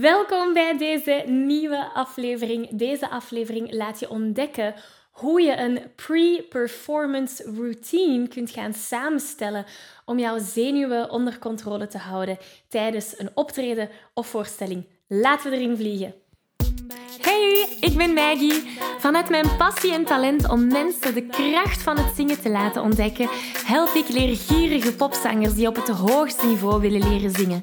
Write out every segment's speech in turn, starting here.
Welkom bij deze nieuwe aflevering. Deze aflevering laat je ontdekken hoe je een pre-performance routine kunt gaan samenstellen om jouw zenuwen onder controle te houden tijdens een optreden of voorstelling. Laten we erin vliegen. Hey, ik ben Maggie. Vanuit mijn passie en talent om mensen de kracht van het zingen te laten ontdekken, help ik leergierige popzangers die op het hoogste niveau willen leren zingen.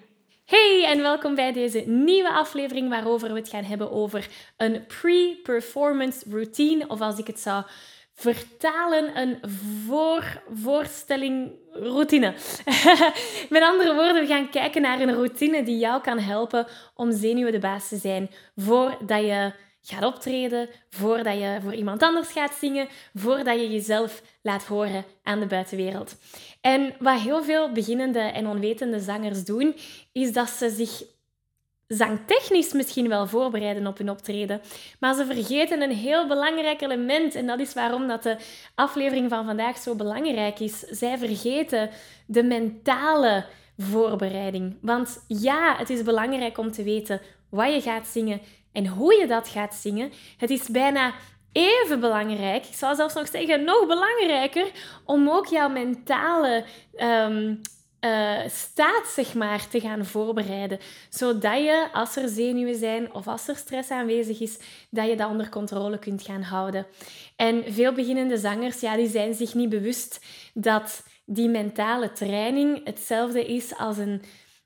Hey en welkom bij deze nieuwe aflevering waarover we het gaan hebben over een pre-performance routine of als ik het zou vertalen een voor voorstelling routine. Met andere woorden, we gaan kijken naar een routine die jou kan helpen om zenuwen de baas te zijn voordat je gaat optreden, voordat je voor iemand anders gaat zingen, voordat je jezelf laat horen aan de buitenwereld. En wat heel veel beginnende en onwetende zangers doen, is dat ze zich zangtechnisch misschien wel voorbereiden op hun optreden. Maar ze vergeten een heel belangrijk element. En dat is waarom dat de aflevering van vandaag zo belangrijk is. Zij vergeten de mentale voorbereiding. Want ja, het is belangrijk om te weten wat je gaat zingen en hoe je dat gaat zingen. Het is bijna even belangrijk, ik zou zelfs nog zeggen nog belangrijker, om ook jouw mentale um, uh, staat zeg maar, te gaan voorbereiden. Zodat je, als er zenuwen zijn of als er stress aanwezig is, dat je dat onder controle kunt gaan houden. En veel beginnende zangers ja, die zijn zich niet bewust dat die mentale training hetzelfde is als een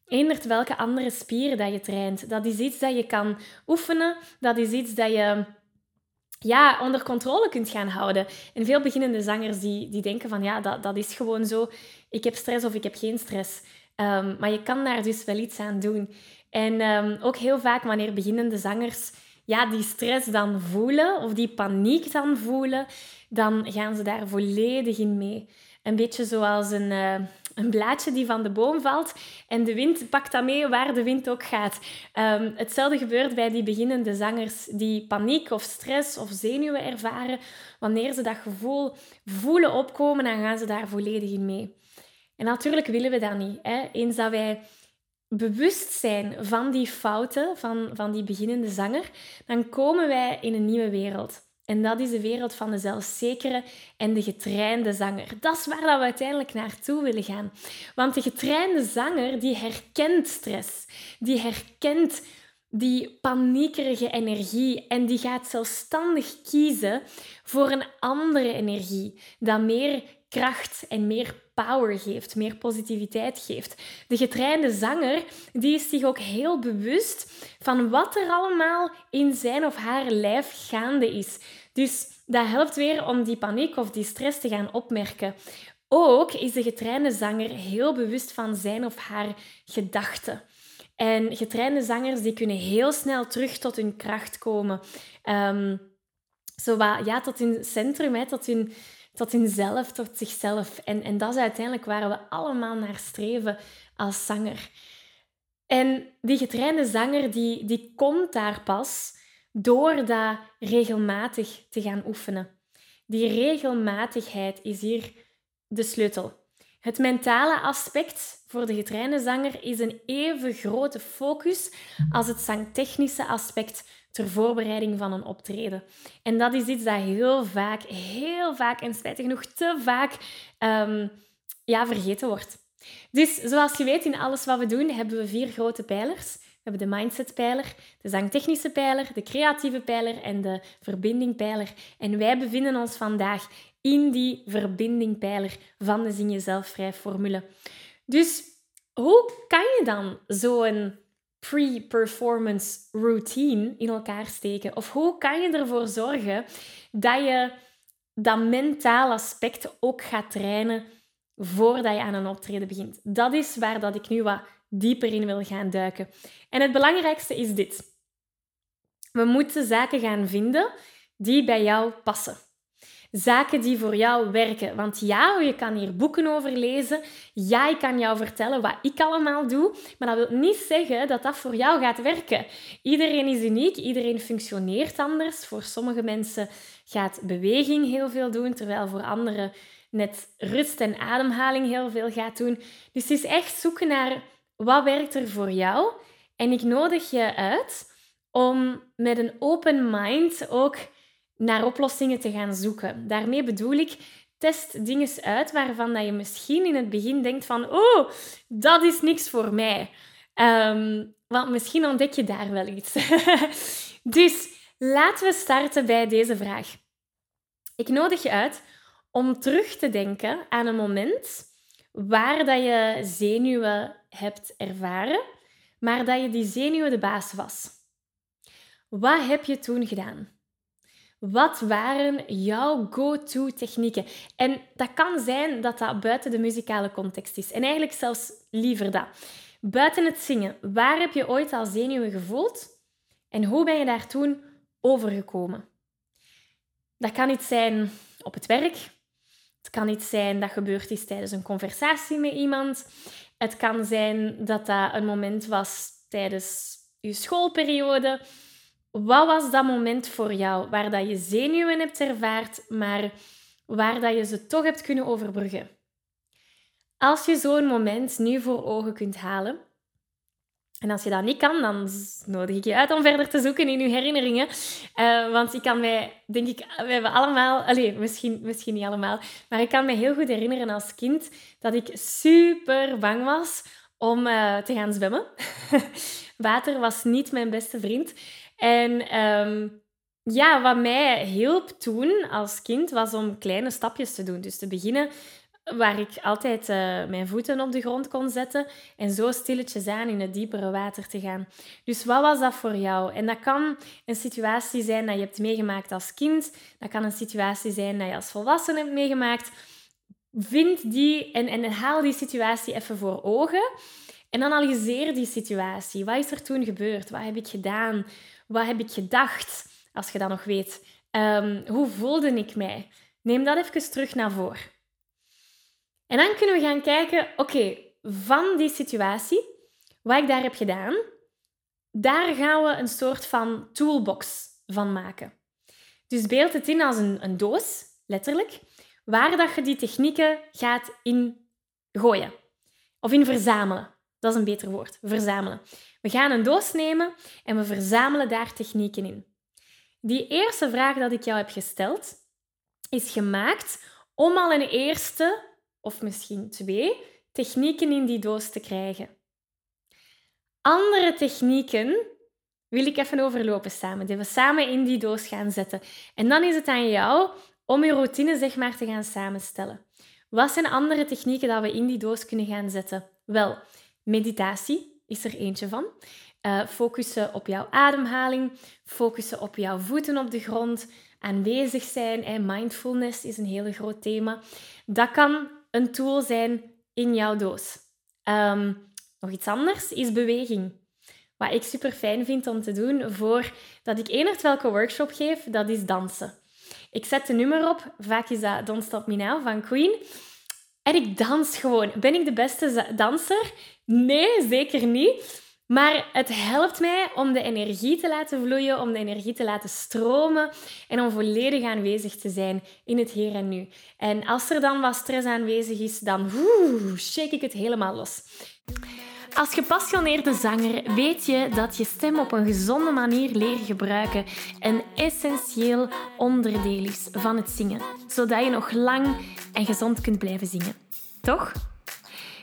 eendert welke andere spieren dat je traint. Dat is iets dat je kan oefenen. Dat is iets dat je ja, onder controle kunt gaan houden. En veel beginnende zangers die, die denken van ja, dat, dat is gewoon zo. Ik heb stress of ik heb geen stress. Um, maar je kan daar dus wel iets aan doen. En um, ook heel vaak wanneer beginnende zangers ja, die stress dan voelen of die paniek dan voelen, dan gaan ze daar volledig in mee. Een beetje zoals een, uh, een blaadje die van de boom valt en de wind pakt dat mee waar de wind ook gaat. Um, hetzelfde gebeurt bij die beginnende zangers die paniek of stress of zenuwen ervaren. Wanneer ze dat gevoel voelen opkomen, dan gaan ze daar volledig in mee. En natuurlijk willen we dat niet. Hè? Eens dat wij bewust zijn van die fouten van, van die beginnende zanger, dan komen wij in een nieuwe wereld. En dat is de wereld van de zelfzekere en de getrainde zanger. Dat is waar dat we uiteindelijk naartoe willen gaan. Want de getrainde zanger die herkent stress, die herkent die paniekerige energie en die gaat zelfstandig kiezen voor een andere energie dat meer kracht en meer power geeft, meer positiviteit geeft. De getrainde zanger die is zich ook heel bewust van wat er allemaal in zijn of haar lijf gaande is. Dus dat helpt weer om die paniek of die stress te gaan opmerken. Ook is de getrainde zanger heel bewust van zijn of haar gedachten. En getrainde zangers die kunnen heel snel terug tot hun kracht komen. Um, zo ja, tot hun centrum, hè, tot hun tot hunzelf, tot zichzelf. En, en dat is uiteindelijk waar we allemaal naar streven als zanger. En die getrainde zanger, die, die komt daar pas door dat regelmatig te gaan oefenen. Die regelmatigheid is hier de sleutel. Het mentale aspect voor de getrainde zanger is een even grote focus als het zangtechnische aspect ter voorbereiding van een optreden. En dat is iets dat heel vaak, heel vaak en spijtig genoeg te vaak um, ja, vergeten wordt. Dus zoals je weet, in alles wat we doen hebben we vier grote pijlers. We hebben de mindset-pijler, de zangtechnische pijler, de creatieve pijler en de verbinding-pijler. En wij bevinden ons vandaag in die verbinding-pijler van de Zing Jezelf Vrij formule. Dus hoe kan je dan zo'n pre-performance routine in elkaar steken? Of hoe kan je ervoor zorgen dat je dat mentaal aspect ook gaat trainen voordat je aan een optreden begint? Dat is waar dat ik nu wat dieper in wil gaan duiken. En het belangrijkste is dit. We moeten zaken gaan vinden die bij jou passen. Zaken die voor jou werken. Want ja, je kan hier boeken over lezen. Ja, ik kan jou vertellen wat ik allemaal doe. Maar dat wil niet zeggen dat dat voor jou gaat werken. Iedereen is uniek, iedereen functioneert anders. Voor sommige mensen gaat beweging heel veel doen, terwijl voor anderen net rust en ademhaling heel veel gaat doen. Dus het is echt zoeken naar wat werkt er voor jou. En ik nodig je uit om met een open mind ook naar oplossingen te gaan zoeken. Daarmee bedoel ik, test dingen uit waarvan dat je misschien in het begin denkt van, oh, dat is niks voor mij. Um, want misschien ontdek je daar wel iets. dus laten we starten bij deze vraag. Ik nodig je uit om terug te denken aan een moment waar dat je zenuwen hebt ervaren, maar dat je die zenuwen de baas was. Wat heb je toen gedaan? Wat waren jouw go-to technieken? En dat kan zijn dat dat buiten de muzikale context is. En eigenlijk zelfs liever dat. Buiten het zingen, waar heb je ooit al zenuwen gevoeld? En hoe ben je daar toen overgekomen? Dat kan iets zijn op het werk. Het kan iets zijn dat gebeurd is tijdens een conversatie met iemand. Het kan zijn dat dat een moment was tijdens je schoolperiode. Wat was dat moment voor jou waar dat je zenuwen hebt ervaard, maar waar dat je ze toch hebt kunnen overbruggen? Als je zo'n moment nu voor ogen kunt halen, en als je dat niet kan, dan nodig ik je uit om verder te zoeken in je herinneringen. Uh, want ik kan mij, denk ik, we hebben allemaal, allez, misschien, misschien niet allemaal, maar ik kan me heel goed herinneren als kind dat ik super bang was om uh, te gaan zwemmen. Water was niet mijn beste vriend. En um, ja, wat mij hielp toen als kind was om kleine stapjes te doen. Dus te beginnen waar ik altijd uh, mijn voeten op de grond kon zetten en zo stilletjes aan in het diepere water te gaan. Dus wat was dat voor jou? En dat kan een situatie zijn dat je hebt meegemaakt als kind. Dat kan een situatie zijn dat je als volwassene hebt meegemaakt. Vind die en, en haal die situatie even voor ogen. En analyseer die situatie. Wat is er toen gebeurd? Wat heb ik gedaan? Wat heb ik gedacht? Als je dat nog weet. Um, hoe voelde ik mij? Neem dat even terug naar voren. En dan kunnen we gaan kijken, oké, van die situatie, wat ik daar heb gedaan, daar gaan we een soort van toolbox van maken. Dus beeld het in als een, een doos, letterlijk, waar dat je die technieken gaat in gooien. Of in verzamelen. Dat is een beter woord, verzamelen. We gaan een doos nemen en we verzamelen daar technieken in. Die eerste vraag dat ik jou heb gesteld, is gemaakt om al een eerste of misschien twee technieken in die doos te krijgen. Andere technieken wil ik even overlopen samen, die we samen in die doos gaan zetten. En dan is het aan jou om je routine zeg maar te gaan samenstellen. Wat zijn andere technieken dat we in die doos kunnen gaan zetten? Wel, meditatie is er eentje van. Uh, focussen op jouw ademhaling, focussen op jouw voeten op de grond, aanwezig zijn en mindfulness is een heel groot thema. Dat kan een tool zijn in jouw doos. Ehm, nog iets anders is beweging. Wat ik super fijn vind om te doen voordat ik enig welke workshop geef, dat is dansen. Ik zet de nummer op, vaak is dat Don't Stop Me Now van Queen. En ik dans gewoon. Ben ik de beste danser? Nee, zeker niet. Maar het helpt mij om de energie te laten vloeien, om de energie te laten stromen en om volledig aanwezig te zijn in het hier en nu. En als er dan wat stress aanwezig is, dan woe, shake ik het helemaal los. Als gepassioneerde zanger weet je dat je stem op een gezonde manier leren gebruiken een essentieel onderdeel is van het zingen, zodat je nog lang en gezond kunt blijven zingen. Toch?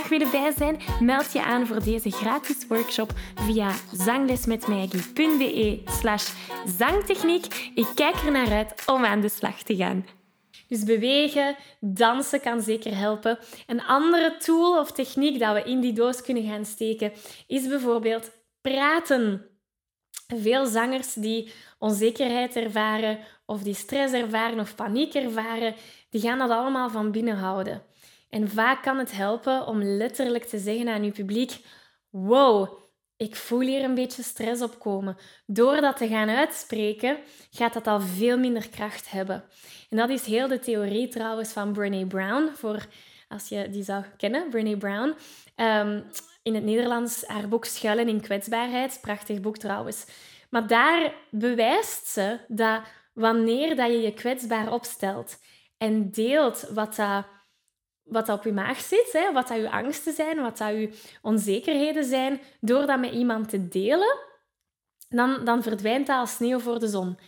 willen bij zijn, meld je aan voor deze gratis workshop via zanglesmetmaggie.be slash zangtechniek. Ik kijk er naar uit om aan de slag te gaan. Dus bewegen, dansen kan zeker helpen. Een andere tool of techniek dat we in die doos kunnen gaan steken is bijvoorbeeld praten. Veel zangers die onzekerheid ervaren of die stress ervaren of paniek ervaren, die gaan dat allemaal van binnen houden. En vaak kan het helpen om letterlijk te zeggen aan je publiek: Wow, ik voel hier een beetje stress opkomen. Door dat te gaan uitspreken, gaat dat al veel minder kracht hebben. En dat is heel de theorie trouwens van Brené Brown, voor als je die zou kennen, Brené Brown. Ehm, in het Nederlands haar boek Schuilen in kwetsbaarheid, prachtig boek trouwens. Maar daar bewijst ze dat wanneer dat je je kwetsbaar opstelt en deelt wat dat wat op je maag zit, hè, wat dat je angsten zijn, wat dat je onzekerheden zijn, door dat met iemand te delen, dan, dan verdwijnt dat als sneeuw voor de zon.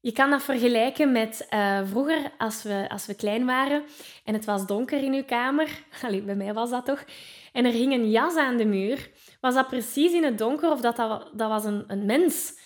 Je kan dat vergelijken met uh, vroeger, als we, als we klein waren en het was donker in uw kamer. Allee, bij mij was dat toch. En er hing een jas aan de muur. Was dat precies in het donker of dat, dat, dat was een, een mens?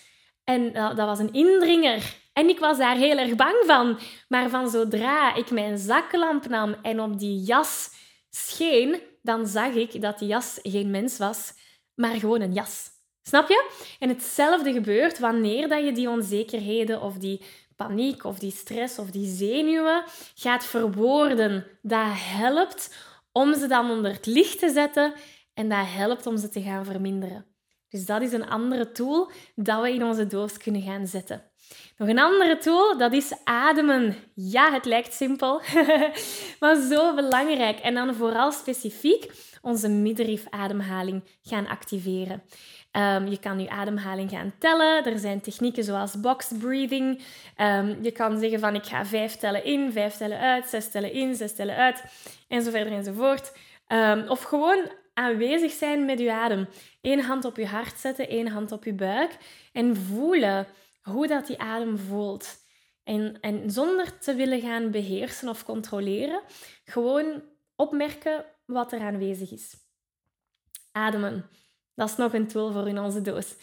En dat, dat was een indringer. En ik was daar heel erg bang van. Maar van zodra ik mijn zaklamp nam en op die jas scheen, dan zag ik dat die jas geen mens was, maar gewoon een jas. Snap je? En hetzelfde gebeurt wanneer dat je die onzekerheden of die paniek of die stress of die zenuwen gaat verwoorden. Dat helpt om ze dan onder het licht te zetten en dat helpt om ze te gaan verminderen. Dus dat is een andere tool dat we in onze doos kunnen gaan zetten. Nog een andere tool, dat is ademen. Ja, het lijkt simpel, maar zo belangrijk. En dan vooral specifiek onze middenrifademhaling gaan activeren. Um, je kan je ademhaling gaan tellen. Er zijn technieken zoals box breathing. Um, je kan zeggen van ik ga vijf tellen in, vijf tellen uit, zes tellen in, zes tellen uit, en zo verder enzovoort. Um, of gewoon aanwezig zijn met je adem. Eén hand op je hart zetten, één hand op je buik en voelen hoe dat die adem voelt. En, en zonder te willen gaan beheersen of controleren, gewoon opmerken wat er aanwezig is. Ademen. Dat is nog een tool voor in onze doos.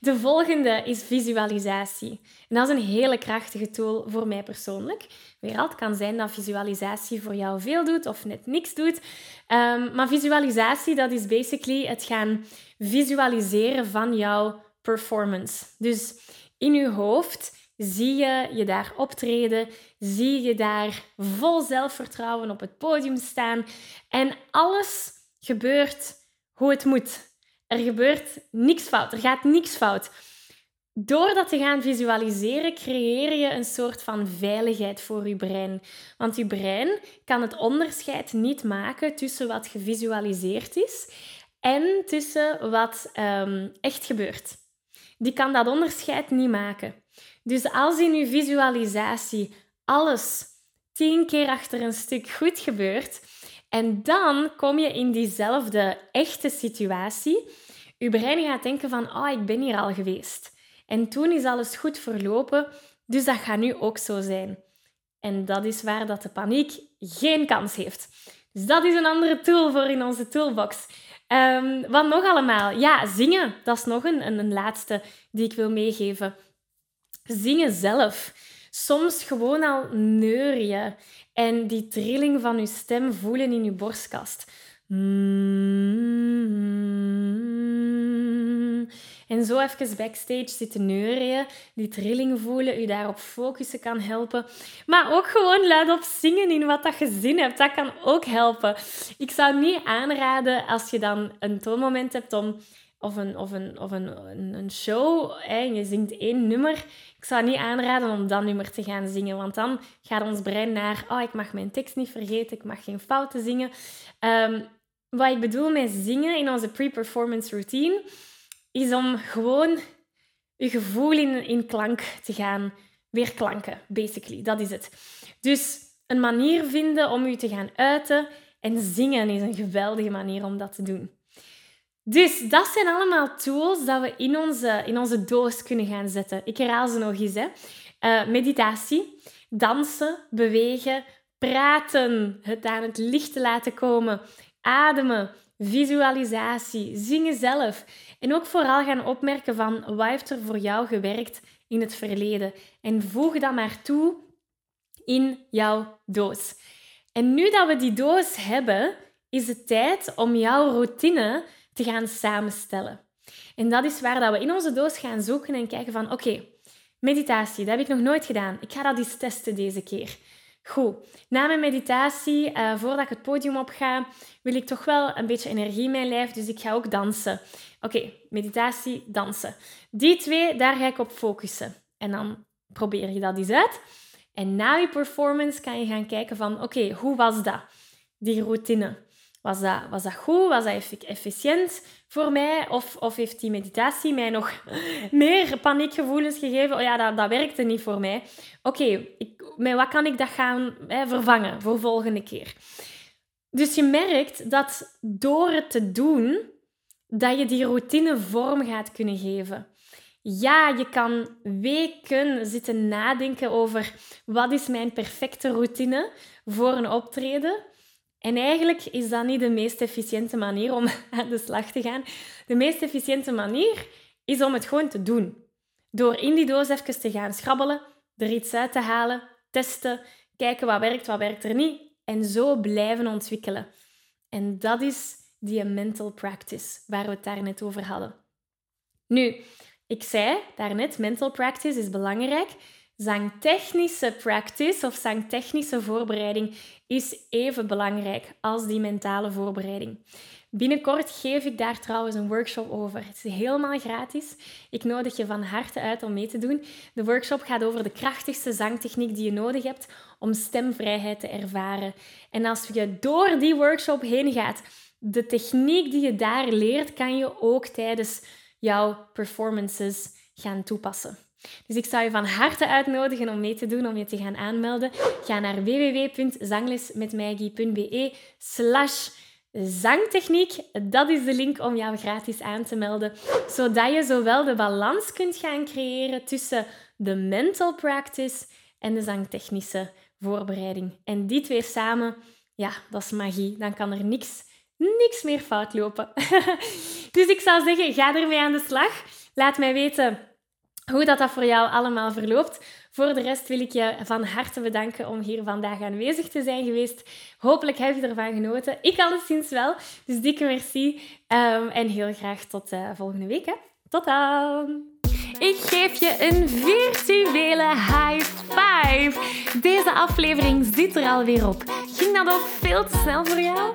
De volgende is visualisatie. En dat is een hele krachtige tool voor mij persoonlijk. Weer het kan zijn dat visualisatie voor jou veel doet of net niks doet. Um, maar visualisatie, dat is basically het gaan visualiseren van jouw performance. Dus in je hoofd zie je je daar optreden, zie je daar vol zelfvertrouwen op het podium staan en alles gebeurt hoe het moet. Er gebeurt niks fout, er gaat niks fout. Door dat te gaan visualiseren, creëer je een soort van veiligheid voor je brein. Want je brein kan het onderscheid niet maken tussen wat gevisualiseerd is en tussen wat um, echt gebeurt die kan dat onderscheid niet maken. Dus als in je visualisatie alles tien keer achter een stuk goed gebeurt, en dan kom je in diezelfde echte situatie, je brein gaat denken van, oh, ik ben hier al geweest. En toen is alles goed verlopen, dus dat gaat nu ook zo zijn. En dat is waar dat de paniek geen kans heeft. Dus dat is een andere tool voor in onze toolbox. Um, wat nog allemaal? Ja, zingen. Dat is nog een, een, laatste die ik wil meegeven. Zingen zelf. Soms gewoon al neur je en die trilling van je stem voelen in je borstkast. Mm-hmm. En zo even backstage zitten neurien, die trilling voelen, u daarop focussen kan helpen. Maar ook gewoon luidop zingen in wat dat je zin hebt, dat kan ook helpen. Ik zou niet aanraden als je dan een toonmoment hebt om of een, of een, of een, een show en je zingt één nummer. Ik zou niet aanraden om dat nummer te gaan zingen, want dan gaat ons brein naar, oh, ik mag mijn tekst niet vergeten, ik mag geen fouten zingen. Um, wat ik bedoel met zingen in onze pre-performance routine, is om gewoon je gevoel in, in klank te gaan weer klanken, basically. Dat is het. Dus een manier vinden om je te gaan uiten en zingen is een geweldige manier om dat te doen. Dus dat zijn allemaal tools dat we in onze, in onze doos kunnen gaan zetten. Ik herhaal ze nog eens. Hè. Uh, meditatie, dansen, bewegen, praten, het aan het licht te laten komen, ademen, visualisatie, zingen zelf. En ook vooral gaan opmerken van wat heeft er voor jou gewerkt in het verleden. En voeg dat maar toe in jouw doos. En nu dat we die doos hebben, is het tijd om jouw routine te gaan samenstellen. En dat is waar dat we in onze doos gaan zoeken en kijken van oké, meditatie, dat heb ik nog nooit gedaan. Ik ga dat eens testen deze keer. Goed, na mijn meditatie, uh, voordat ik het podium op ga, wil ik toch wel een beetje energie in mijn lijf, dus ik ga ook dansen. Oké, meditatie, dansen. Die twee, daar ga ik op focussen. En dan probeer je dat eens uit. En na je performance kan je gaan kijken van, oké, hoe was dat? Die routine. Was dat, was dat goed? Was dat efficiënt voor mij? Of, of heeft die meditatie mij nog meer paniekgevoelens gegeven? Oh ja, dat, dat werkte niet voor mij. Oké, met wat kan ik dat gaan hè, vervangen voor volgende keer? Dus je merkt dat door het te doen, dat je die routine vorm gaat kunnen geven. Ja, je kan weken zitten nadenken over wat is mijn perfecte routine voor een optreden. En eigenlijk is dat niet de meest efficiënte manier om aan de slag te gaan. De meest efficiënte manier is om het gewoon te doen. Door in die doos even te gaan schrabbelen, er iets uit te halen, testen, kijken wat werkt, wat werkt er niet. En zo blijven ontwikkelen. En dat is die mental practice waar we het daarnet over hadden. Nu, ik zei daarnet, mental practice is belangrijk. Zangtechnische practice of zangtechnische voorbereiding is even belangrijk als die mentale voorbereiding. Binnenkort geef ik daar trouwens een workshop over. Het is helemaal gratis. Ik nodig je van harte uit om mee te doen. De workshop gaat over de krachtigste zangtechniek die je nodig hebt om stemvrijheid te ervaren. En als je door die workshop heen gaat, de techniek die je daar leert, kan je ook tijdens jouw performances gaan toepassen. Dus ik zou je van harte uitnodigen om mee te doen, om je te gaan aanmelden. Ga naar www.zanglesmetmaggie.be slash zangtechniek. Dat is de link om jou gratis aan te melden, zodat je zowel de balans kunt gaan creëren tussen de mental practice en de zangtechnische voorbereiding. En die twee samen, ja, dat is magie. Dan kan er niks, niks meer fout lopen. dus ik zou zeggen, ga ermee aan de slag. Laat mij weten hoe dat, dat voor jou allemaal verloopt. Voor de rest wil ik je van harte bedanken om hier vandaag aanwezig te zijn geweest. Hopelijk heb je ervan genoten. Ik alleszins wel. Dus dikke merci. Um, en heel graag tot uh, volgende week. Hè. Tot dan! Ik geef je een virtuele high five. Deze aflevering zit er alweer op. Ging dat ook veel te snel voor jou?